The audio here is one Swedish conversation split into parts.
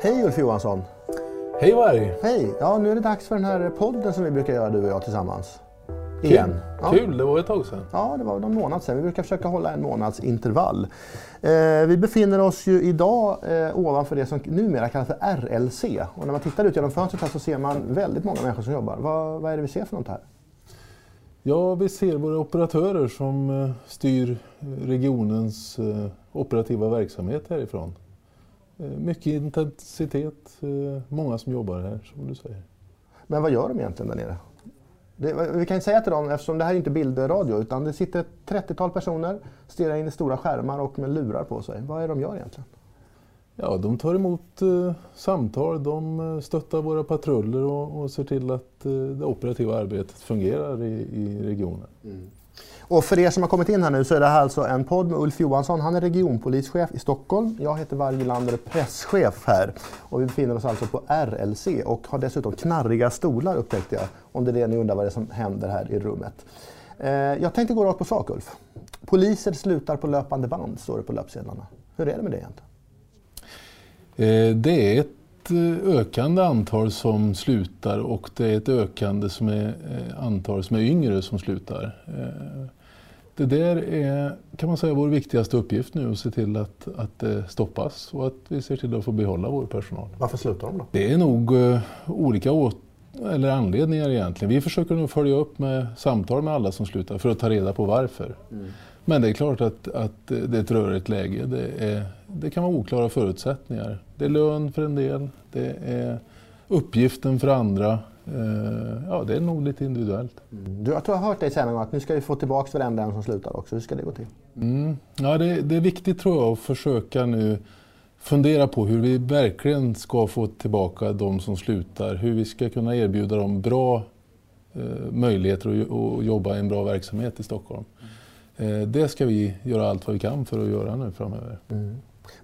Hej Ulf Johansson! Hej Varg! Hej! Ja, nu är det dags för den här podden som vi brukar göra du och jag tillsammans. Kul, Igen. Ja. Kul. det var ett tag sedan. Ja, det var någon månad sedan. Vi brukar försöka hålla en månads intervall. Eh, vi befinner oss ju idag eh, ovanför det som numera kallas för RLC. Och när man tittar ut genom fönstret här så ser man väldigt många människor som jobbar. Vad, vad är det vi ser för något här? Ja, vi ser våra operatörer som eh, styr regionens eh, operativa verksamhet härifrån. Eh, Mycket intensitet, eh, många som jobbar här som du säger. Men vad gör de egentligen där nere? Det, vi kan säga till dem, eftersom det här är inte bildradio, utan det sitter ett 30-tal personer, stirrar in i stora skärmar och med lurar på sig. Vad är det de gör egentligen? Ja, de tar emot eh, samtal, de eh, stöttar våra patruller och, och ser till att eh, det operativa arbetet fungerar i, i regionen. Och för er som har kommit in här nu så är det här alltså en podd med Ulf Johansson. Han är regionpolischef i Stockholm. Jag heter Varje Lander, presschef här. Och vi befinner oss alltså på RLC och har dessutom knarriga stolar upptäckte jag. Om det är det ni undrar vad det är som händer här i rummet. Eh, jag tänkte gå rakt på sak Ulf. Poliser slutar på löpande band står det på löpsedlarna. Hur är det med det egentligen? Eh, Det är ett eh, ökande antal som slutar och det är ett ökande som är, eh, antal som är yngre som slutar. Eh, Det där är kan man säga vår viktigaste uppgift nu att se till att, att det stoppas och att vi ser till att få behålla vår personal. Varför slutar de då? Det är nog olika åt eller anledningar egentligen. Vi försöker nog följa upp med samtal med alla som slutar för att ta reda på varför. Men det är klart att, att det är ett rörigt läge. Det, är, det kan vara oklara förutsättningar. Det är lön för en del, det är uppgiften för andra. Eh, Ja, det är nog lite individuellt. Du, jag tror jag har hört dig säga någon gång att nu ska vi få tillbaka varenda en som slutar också. Hur ska det gå till? Mm. Ja, det, det är viktigt tror jag att försöka nu fundera på hur vi verkligen ska få tillbaka de som slutar. Hur vi ska kunna erbjuda dem bra eh, möjligheter att, att jobba i en bra verksamhet i Stockholm. Eh, det ska vi göra allt vad vi kan för att göra nu framöver.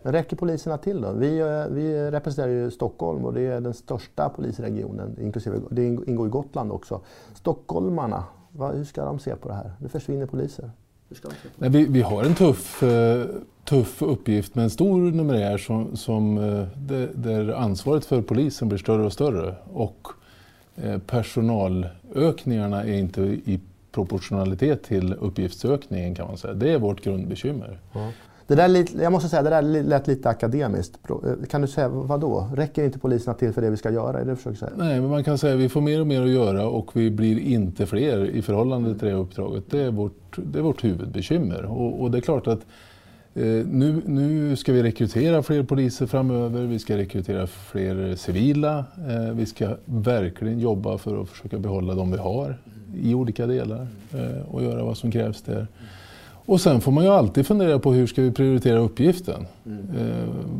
Men räcker poliserna till då? Vi, eh, vi representerar ju Stockholm och det är den största polisregionen, inklusive, det ingår i Gotland också. Stockholmarna, vad, hur ska de se på det här? Det försvinner poliser. Hur ska de se på det? Nej, vi, vi har en tuff, eh, tuff uppgift med en stor numerär som, som, eh, där, ansvaret för polisen blir större och större. Och eh, personalökningarna är inte i proportionalitet till uppgiftsökningen kan man säga. Det är vårt grundbekymmer. Det där, jag måste säga, det där lät lite akademiskt. Eh, Kan du säga vad då? Räcker inte poliserna till för det vi ska göra? Är det du försöker säga? Nej, men man kan säga att vi får mer och mer att göra och vi blir inte fler i förhållande till det uppdraget. Det är vårt, det är vårt huvudbekymmer. Och, och det är klart att Eh, nu, nu ska vi rekrytera fler poliser framöver. Vi ska rekrytera fler civila. Eh, vi ska verkligen jobba för att försöka behålla de vi har i olika delar eh, och göra vad som krävs där. Och sen får man ju alltid fundera på hur ska vi prioritera uppgiften.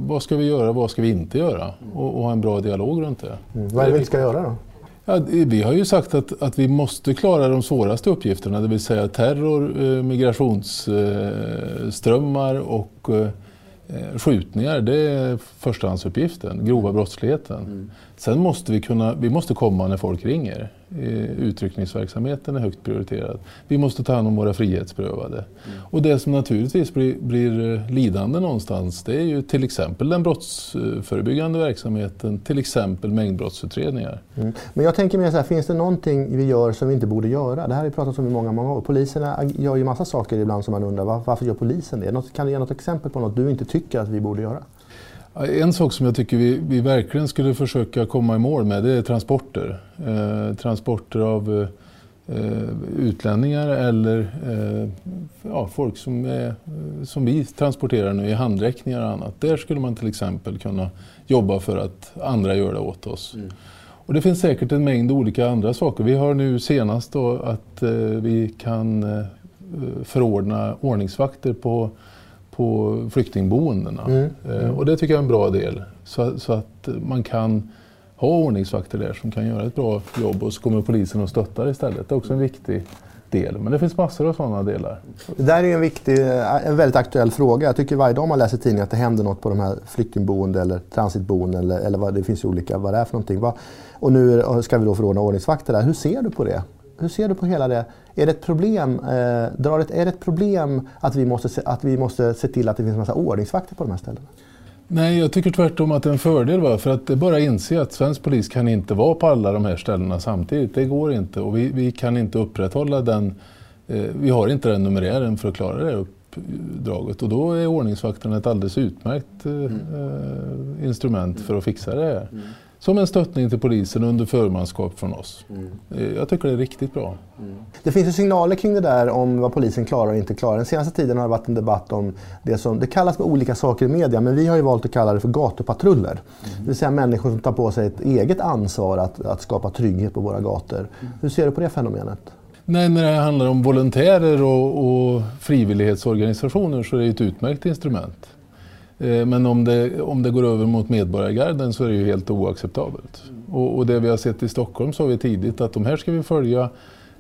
Vad ska vi göra, vad ska vi inte göra? Och, och ha en bra dialog runt det. Mm. Vad är det vi ska göra då? Ja, vi har ju sagt att, att vi måste klara de svåraste uppgifterna, det vill säga terror, eh, migrationsströmmar och eh, skjutningar. Det är förstahandsuppgiften, grova brottsligheten. Sen måste vi kunna, vi måste komma när folk ringer. Eh, Utryckningsverksamheten är högt prioriterad. Vi måste ta hand om våra frihetsberövade. Och det som naturligtvis blir, blir eh, lidande någonstans det är ju till exempel den brottsförebyggande verksamheten, till exempel mängdbrottsutredningar. Mm. Men jag tänker mer så här, finns det någonting vi gör som vi inte borde göra? Det här har vi pratat om i många, många år. Poliserna gör ju massa saker ibland som man undrar, var- varför gör polisen det? Något, kan du ge något exempel på något du inte tycker att vi borde göra? En sak som jag tycker vi, vi verkligen skulle försöka komma i mål med det är transporter. Eh, transporter av eh, utlänningar eller eh, ja, folk som, är, som vi transporterar nu i handräckningar och annat. Där skulle man till exempel kunna jobba för att andra gör det åt oss. Och det finns säkert en mängd olika andra saker. Vi har nu senast att eh, vi kan eh, förordna ordningsvakter på, på flyktingboendena. Mm. Eh, och det tycker jag är en bra del. Så, så att man kan ha ordningsvakter där som kan göra ett bra jobb och så kommer polisen och stöttar istället. Det är också en viktig del. Men det finns massor av sådana delar. Det där är en, viktig, en väldigt aktuell fråga. Jag tycker varje dag man läser tidningen att det händer något på de här flyktingboenden eller transitboenden eller, eller vad, det finns olika vad det är för någonting. Va? Och nu ska vi då förordna ordningsvakter där. Hur ser du på det? Hur ser du på hela det? Är det ett problem, eh, ett, är det ett problem att, vi måste se, att vi måste se till att det finns en massa ordningsvakter på de här ställena? Nej, jag tycker tvärtom att det är en fördel. Va? För att det bara inse att svensk polis kan inte vara på alla de här ställena samtidigt. Det går inte och vi, vi kan inte upprätthålla den. Eh, vi har inte den numerären för att klara det uppdraget och då är ordningsvakterna ett alldeles utmärkt eh, mm. Eh, instrument för att fixa det här. Mm. Som en stöttning till polisen under förmanskap från oss. Mm. Eh, jag tycker det är riktigt bra. Mm. Det finns ju signaler kring det där om vad polisen klarar och inte klarar. Den senaste tiden har det varit en debatt om det som det kallas med olika saker i media men vi har ju valt att kalla det för gatupatruller. Mm. Det vill säga människor som tar på sig ett eget ansvar att, att skapa trygghet på våra gator. Mm. Hur ser du på det fenomenet? Nej, när det handlar om volontärer och, och frivillighetsorganisationer så är det ett utmärkt instrument. Eh, men om det, om det går över mot medborgargarden så är det ju helt oacceptabelt. Och, och det vi har sett i Stockholm sa vi tidigt att de här ska vi följa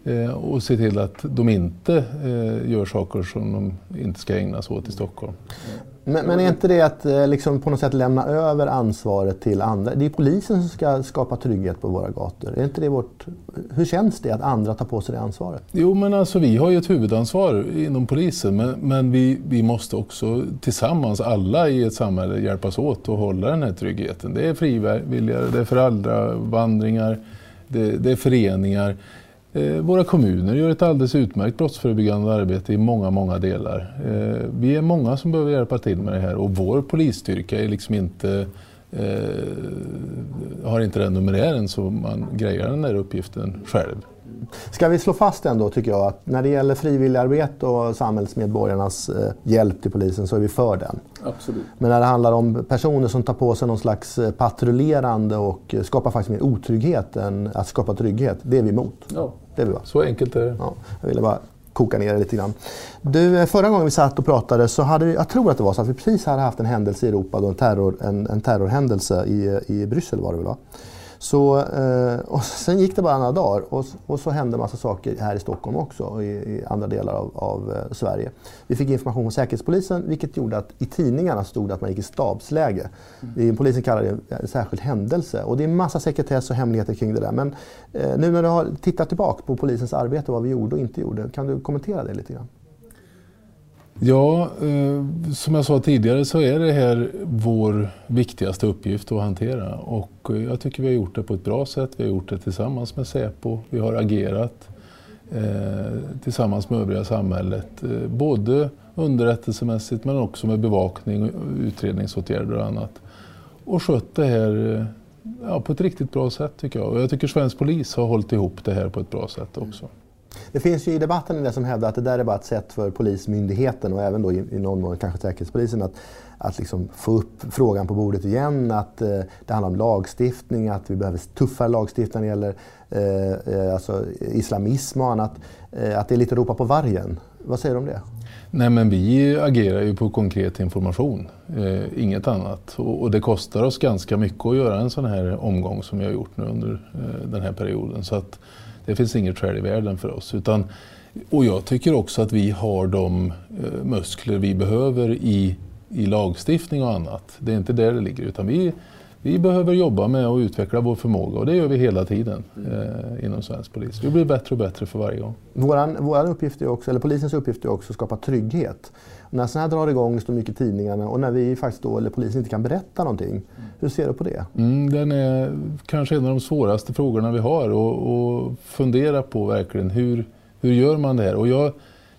eh, och se till att de inte eh, gör saker som de inte ska ägna sig åt i Stockholm. Men, men, är inte det att eh, liksom på något sätt lämna över ansvaret till andra? Det är polisen som ska skapa trygghet på våra gator. Är inte det vårt, hur känns det att andra tar på sig det ansvaret? Jo, men alltså vi har ju ett huvudansvar inom polisen, men, men vi, vi måste också tillsammans, alla i ett samhälle, hjälpas åt att hålla den här tryggheten. Det är frivilliga, det är föräldravandringar, det, det är föreningar. Eh, våra kommuner gör ett alldeles utmärkt brottsförebyggande arbete i många, många delar. Eh, vi är många som behöver hjälpa till med det här och vår polisstyrka är liksom inte, eh, har inte den numerären så man grejar den där uppgiften själv. Ska vi slå fast ändå, tycker jag, att när det gäller frivilligarbete och samhällsmedborgarnas hjälp till polisen så är vi för den. Absolut. Men när det handlar om personer som tar på sig någon slags patrullerande och skapar faktiskt mer otrygghet än att skapa trygghet, det är vi emot. Ja, det är vi, va? så enkelt är det. Ja, jag ville bara koka ner det lite grann. Du, eh, förra gången vi satt och pratade så hade vi, jag tror att det var så att vi precis hade haft en händelse i Europa, då en, terror, en, en terrorhändelse i, i Bryssel var det väl va? Så, eh, och sen gick det bara några dagar och, och så hände massa saker här i Stockholm också och i, i andra delar av, av eh, Sverige. Vi fick information från Säkerhetspolisen vilket gjorde att i tidningarna stod det att man gick i stabsläge. Mm. Polisen kallar det en särskild händelse och det är massa sekretess och hemligheter kring det där. Men eh, nu när du har tittat tillbaka på polisens arbete, vad vi gjorde och inte gjorde, kan du kommentera det lite grann? Ja, eh, som jag sa tidigare så är det här vår viktigaste uppgift att hantera och eh, jag tycker vi har gjort det på ett bra sätt. Vi har gjort det tillsammans med Säpo. Vi har agerat eh, tillsammans med övriga samhället, eh, både underrättelsemässigt men också med bevakning, utredningsåtgärder och annat. Och skött det här eh, ja, på ett riktigt bra sätt tycker jag. Och jag tycker svensk polis har hållit ihop det här på ett bra sätt också. Det finns ju i debatten en del som hävdar att det där är bara ett sätt för Polismyndigheten och även då i, i någon mån kanske Säkerhetspolisen att, att liksom få upp frågan på bordet igen. Att eh, det handlar om lagstiftning, att vi behöver tuffare lagstiftning när det gäller eh, eh, alltså islamism och annat. Eh, att det är lite ropa på vargen. Vad säger du om det? Nej men vi agerar ju på konkret information, eh, inget annat. Och, och, det kostar oss ganska mycket att göra en sån här omgång som vi har gjort nu under eh, den här perioden. Så att, det finns inget skäl i världen för oss. Utan, och jag tycker också att vi har de eh, muskler vi behöver i, i lagstiftning och annat. Det är inte där det ligger utan vi, vi behöver jobba med att utveckla vår förmåga och det gör vi hela tiden eh, inom svensk polis. Vi blir bättre och bättre för varje gång. Våran, våran uppgift är också, eller polisens uppgift är också att skapa trygghet. När sådana här drar igång, står mycket i tidningarna och när vi faktiskt då, eller polisen inte kan berätta någonting. Hur ser du på det? Mm, den är kanske en av de svåraste frågorna vi har och, och fundera på verkligen hur, hur gör man det här? Och jag,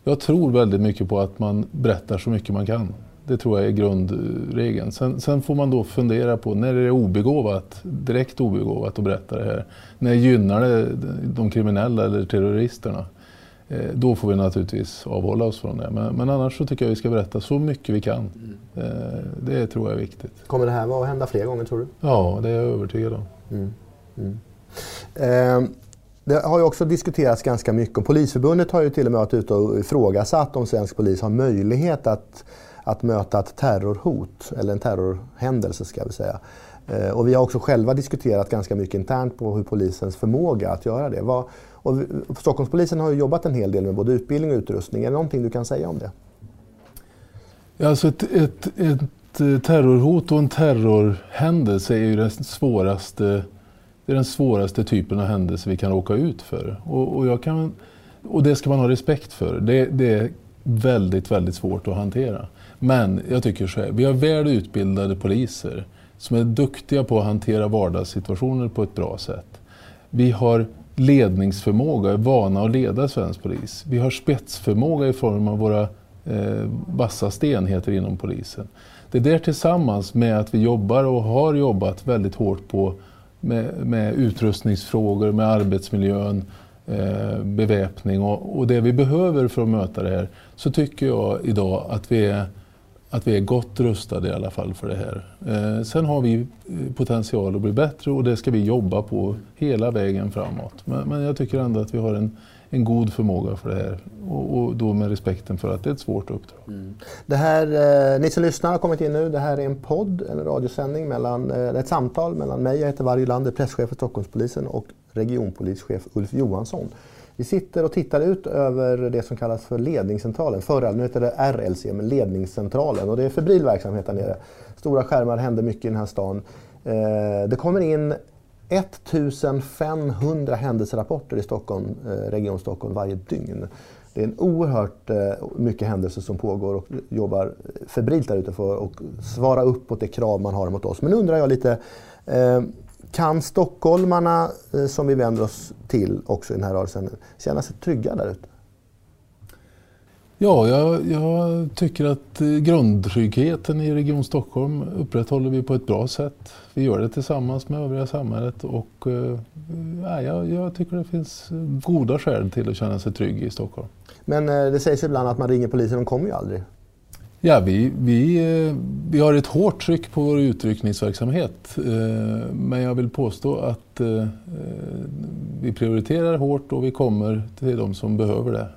jag tror väldigt mycket på att man berättar så mycket man kan. Det tror jag är grundregeln. Sen, sen, får man då fundera på när är det obegåvat, direkt obegåvat att berätta det här? När gynnar det de kriminella eller terroristerna? Eh, då får vi naturligtvis avhålla oss från det. Men, men, annars så tycker jag vi ska berätta så mycket vi kan. Mm. Det tror jag är viktigt. Kommer det här att hända fler gånger tror du? Ja, det är jag övertygad om. Mm. Mm. Eh, det har ju också diskuterats ganska mycket och Polisförbundet har ju till och med varit ute och ifrågasatt om svensk polis har möjlighet att, att möta ett terrorhot, eller en terrorhändelse ska vi säga. Eh, och vi har också själva diskuterat ganska mycket internt på hur polisens förmåga att göra det. Vad, och Stockholmspolisen har ju jobbat en hel del med både utbildning och utrustning. Är det någonting du kan säga om det? Alltså ett, ett, ett eh, terrorhot och en terrorhändelse är ju den svåraste, det är den svåraste typen av händelse vi kan råka ut för. Och, och, jag kan, och det ska man ha respekt för. Det, det väldigt, väldigt svårt att hantera. Men jag tycker så här, vi har väl utbildade poliser som är duktiga på att hantera vardagssituationer på ett bra sätt. Vi har ledningsförmåga, är vana att leda svensk polis. Vi har spetsförmåga i form av våra eh, vassaste enheter inom polisen. Det där tillsammans med att vi jobbar och har jobbat väldigt hårt på med, med utrustningsfrågor, med arbetsmiljön, eh, beväpning och, och, det vi behöver för att möta det här så tycker jag idag att vi är, att vi är gott rustade i alla fall för det här. Eh, sen har vi eh, potential att bli bättre och det ska vi jobba på hela vägen framåt. Men, jag tycker ändå att vi har en, en god förmåga för det här. Och, då med respekten för att det är ett svårt uppdrag. Mm. Det här, eh, ni som lyssnar har kommit in nu. Det här är en podd, en radiosändning, mellan, ett samtal mellan mig, jag heter Varje Lander, presschef för Stockholmspolisen och regionpolischef Ulf Johansson. Vi sitter och tittar ut över det som kallas för ledningscentralen. Förra, nu heter det RLC, men ledningscentralen. Och det är febril verksamhet där nere. Stora skärmar, händer mycket i den här stan. Eh, det kommer in 1500 händelserapporter i Stockholm, eh, Region Stockholm varje dygn. Det är en oerhört eh, mycket händelser som pågår och jobbar febrilt där ute för att svara upp mot det krav man har mot oss. Men nu undrar jag lite, kan stockholmarna som vi vänder oss till också i den här rörelsen känna sig trygga där ute? Ja, jag, jag, tycker att grundtryggheten i Region Stockholm upprätthåller vi på ett bra sätt. Vi gör det tillsammans med övriga samhället och äh, jag, jag tycker det finns goda skäl till att känna sig trygg i Stockholm. Men det sägs ibland att man ringer polisen, de kommer ju aldrig. Ja, vi, vi, eh, vi har ett hårt tryck på vår utryckningsverksamhet. Men jag vill påstå att vi prioriterar hårt och vi kommer till de som behöver det.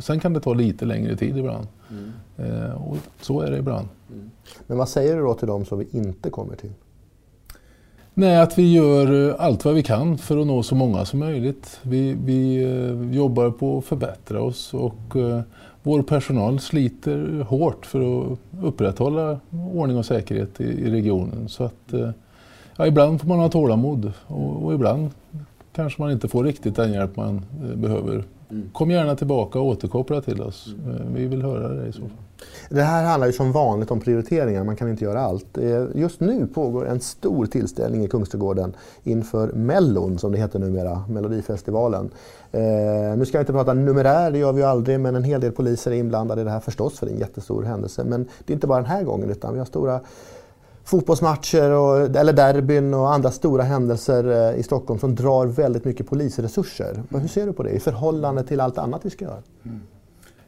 Sen kan det ta lite längre tid ibland. Mm. Och så är det ibland. Mm. Men vad säger du då till de som vi inte kommer till? Nej, att vi gör allt vad vi kan för att nå så många som möjligt. Vi, vi jobbar på att förbättra oss och vår personal sliter hårt för att upprätthålla ordning och säkerhet i, i regionen. Så att, ja, ibland får man ha tålamod och, och, ibland kanske man inte får riktigt den hjälp man behöver. Mm. Kom gärna tillbaka och återkoppla till oss. Mm. Vi vill höra det i så fall. Det här handlar ju som vanligt om prioriteringar, man kan inte göra allt. Eh, just nu pågår en stor tillställning i Kungsträdgården inför Mellon, som det heter numera, Melodifestivalen. Eh, nu ska jag inte prata numerär, det gör vi ju aldrig, men en hel del poliser är inblandade i det här förstås, för det är en jättestor händelse. Men det är inte bara den här gången, utan vi har stora fotbollsmatcher, och, eller derbyn och andra stora händelser eh, i Stockholm som drar väldigt mycket polisresurser. Hur ser du på det i förhållande till allt annat vi ska göra? Mm.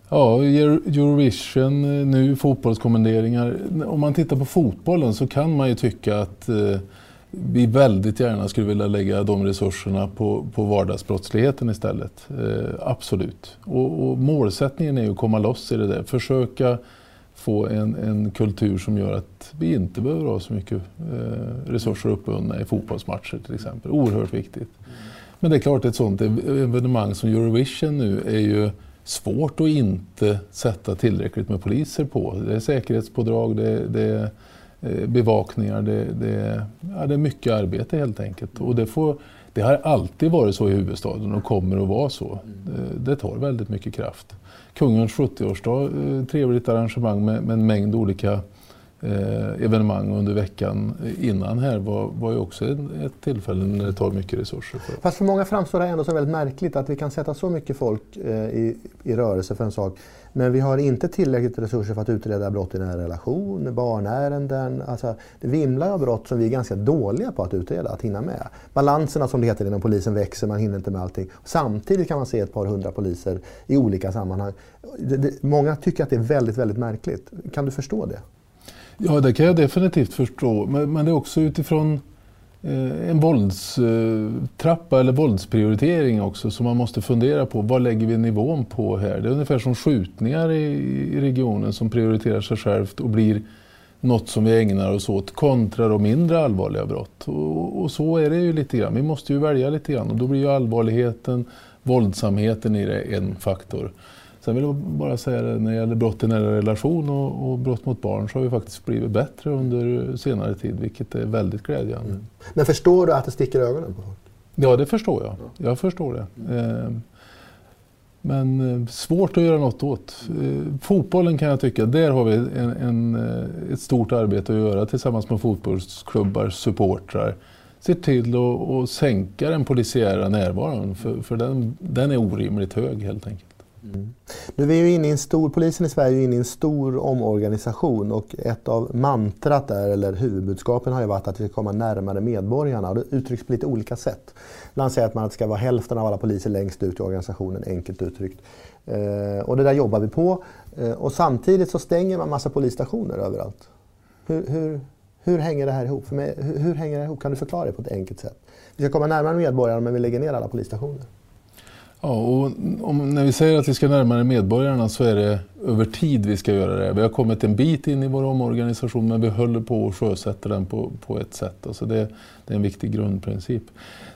Ja, Eurovision, eh, nu fotbollskommenderingar. Om man tittar på fotbollen så kan man ju tycka att eh, vi väldigt gärna skulle vilja lägga de resurserna på, på vardagsbrottsligheten istället. Eh, absolut. Och, och, målsättningen är ju att komma loss i det där. Försöka få en, en kultur som gör att vi inte behöver ha så mycket eh, resurser uppbundna i fotbollsmatcher till exempel. Oerhört viktigt. Men det är klart, ett sånt evenemang som Eurovision nu är ju svårt att inte sätta tillräckligt med poliser på. Det är säkerhetspådrag, det, det är eh, bevakningar, det, det, ja, det är mycket arbete helt enkelt. Och det, får, det har alltid varit så i huvudstaden och kommer att vara så. Det, det tar väldigt mycket kraft. Kungens 70-årsdag, eh, trevligt arrangemang med, med en mängd olika eh, evenemang under veckan innan här var, var ju också ett tillfälle när det tar mycket resurser. För. Fast för många framstår det ändå som väldigt märkligt att vi kan sätta så mycket folk eh, i, i rörelse för en sak. Men vi har inte tillräckligt resurser för att utreda brott i nära relation, barnärenden. Alltså, det vimlar av brott som vi är ganska dåliga på att utreda, att hinna med. Balanserna som det heter inom polisen växer, man hinner inte med allting. Samtidigt kan man se ett par hundra poliser i olika sammanhang. Det, det, många tycker att det är väldigt, väldigt märkligt. Kan du förstå det? Ja, det kan jag definitivt förstå. Men, men det är också utifrån eh, en våldstrappa eh, eller våldsprioritering också som man måste fundera på. Vad lägger vi nivån på här? Det är ungefär som skjutningar i, i regionen som prioriterar sig självt och blir något som vi ägnar oss åt kontra de mindre allvarliga brott. Och, och, så är det ju lite grann. Vi måste ju välja lite grann och då blir ju allvarligheten, våldsamheten i det en faktor. Sen vill jag bara säga det, när det gäller brott i nära relation och, och, brott mot barn så har vi faktiskt blivit bättre under senare tid, vilket är väldigt glädjande. Mm. Men förstår du att det sticker i ögonen på folk? Ja, det förstår jag. Jag förstår det. Mm. men eh, svårt att göra något åt. Eh, fotbollen kan jag tycka, där har vi en, en, ett stort arbete att göra tillsammans med fotbollsklubbar, supportrar. Se till att sänka den polisiära närvaron, för, för den, den är orimligt hög helt enkelt. Mm. Nu är vi ju inne i en stor, polisen i Sverige är inne i en stor omorganisation och ett av mantrat där, eller huvudbudskapen har ju varit att vi ska komma närmare medborgarna. Det uttrycks på lite olika sätt. Ibland säger att man ska vara hälften av alla poliser längst ut i organisationen, enkelt uttryckt. Eh, och det där jobbar vi på. Eh, och samtidigt så stänger man massa polisstationer överallt. Hur, hur, hur hänger det här ihop? För mig, hur, hur hänger det ihop? Kan du förklara det på ett enkelt sätt? Vi ska komma närmare medborgarna men vi lägger ner alla polisstationer. Ja, och om, när vi säger att vi ska närmare medborgarna så är det över tid vi ska göra det. Vi har kommit en bit in i vår omorganisation men vi håller på att sjösätta den på, på ett sätt. Alltså det, det är en viktig grundprincip.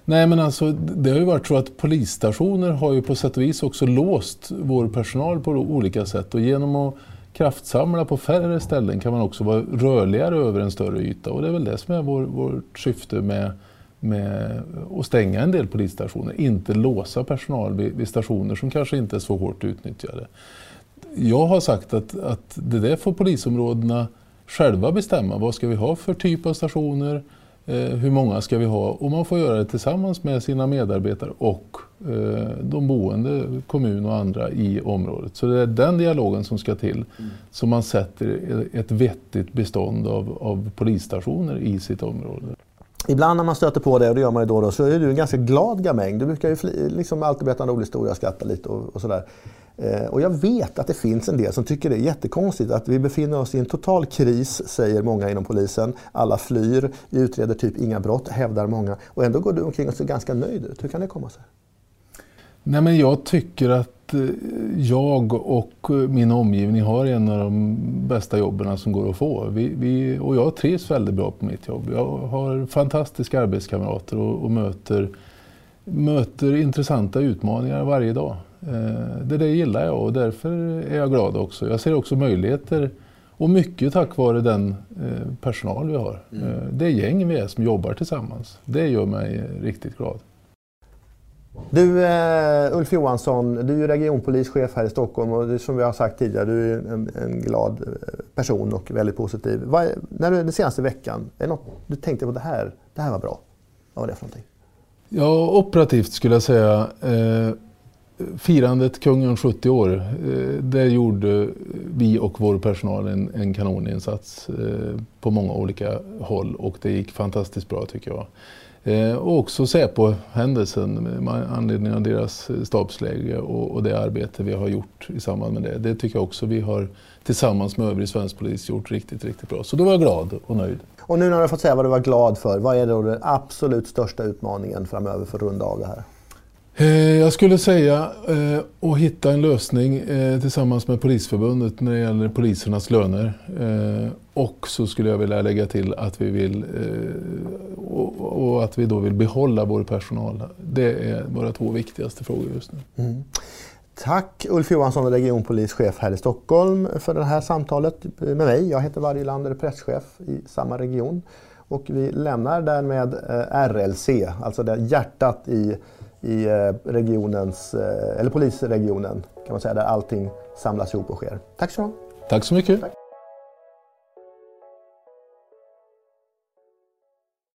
Nej men alltså det har ju varit så att polisstationer har ju på sätt och vis också låst vår personal på olika sätt och genom att kraftsamla på färre ställen kan man också vara rörligare över en större yta och det är väl det som är vår, vårt syfte med med att stänga en del polisstationer, inte låsa personal vid, vid, stationer som kanske inte är så hårt utnyttjade. Jag har sagt att, att det där får polisområdena själva bestämma. Vad ska vi ha för typ av stationer? Eh, hur många ska vi ha? Och man får göra det tillsammans med sina medarbetare och eh, de boende, kommun och andra i området. Så det är den dialogen som ska till. Mm. Så man sätter ett vettigt bestånd av, av polisstationer i sitt område. Ibland när man stöter på det, och det gör man ju då och då, så är du en ganska glad gamäng. Du brukar ju liksom alltid berätta en rolig historia och skratta lite och, och sådär. Eh, och jag vet att det finns en del som tycker det är jättekonstigt att vi befinner oss i en total kris, säger många inom polisen. Alla flyr, vi utreder typ inga brott, hävdar många. Och ändå går du omkring och ser ganska nöjd ut. Hur kan det komma sig? Nej, men jag tycker att Eh, jag och min omgivning har en av de bästa jobben som går att få. Vi, vi, och jag trivs väldigt bra på mitt jobb. Jag har fantastiska arbetskamrater och, och möter, möter intressanta utmaningar varje dag. Eh, det där gillar jag och därför är jag glad också. Jag ser också möjligheter och mycket tack vare den eh, personal vi har. Mm. Det gäng vi är som jobbar tillsammans. Det gör mig riktigt glad. Du eh, Ulf Johansson, du är regionpolischef här i Stockholm och du, som vi har sagt tidigare, du är en, en glad eh, person och väldigt positiv. Vad, när du, den senaste veckan, är det något du tänkte på det här, det här var bra? Vad var det för någonting? Ja, operativt skulle jag säga. Eh, firandet Kungen 70 år, eh, där gjorde vi och vår personal en, en kanoninsats eh, på många olika håll och det gick fantastiskt bra tycker jag. Eh, och också Säpo-händelsen med anledning av deras eh, stabsläge och, det arbete vi har gjort i samband med det. Det tycker jag också vi har tillsammans med övrig svensk polis gjort riktigt, riktigt bra. Så då var jag glad och nöjd. Och nu när du har fått säga vad du var glad för, vad är då den absolut största utmaningen framöver för att runda av det här? Eh, jag skulle säga eh, att hitta en lösning eh, tillsammans med Polisförbundet när det gäller polisernas löner. Och så skulle jag vilja lägga till att vi vill och att vi då vill behålla vår personal. Det är våra två viktigaste frågor just nu. Mm. Tack Ulf Johansson, regionpolischef här i Stockholm för det här samtalet med mig. Jag heter Varje Lander, presschef i samma region. Och vi lämnar därmed RLC, alltså det hjärtat i i eh, regionens, eh, eller polisregionen kan man säga, där allting samlas ihop och sker. Tack så mycket. Tack så mycket. Tack.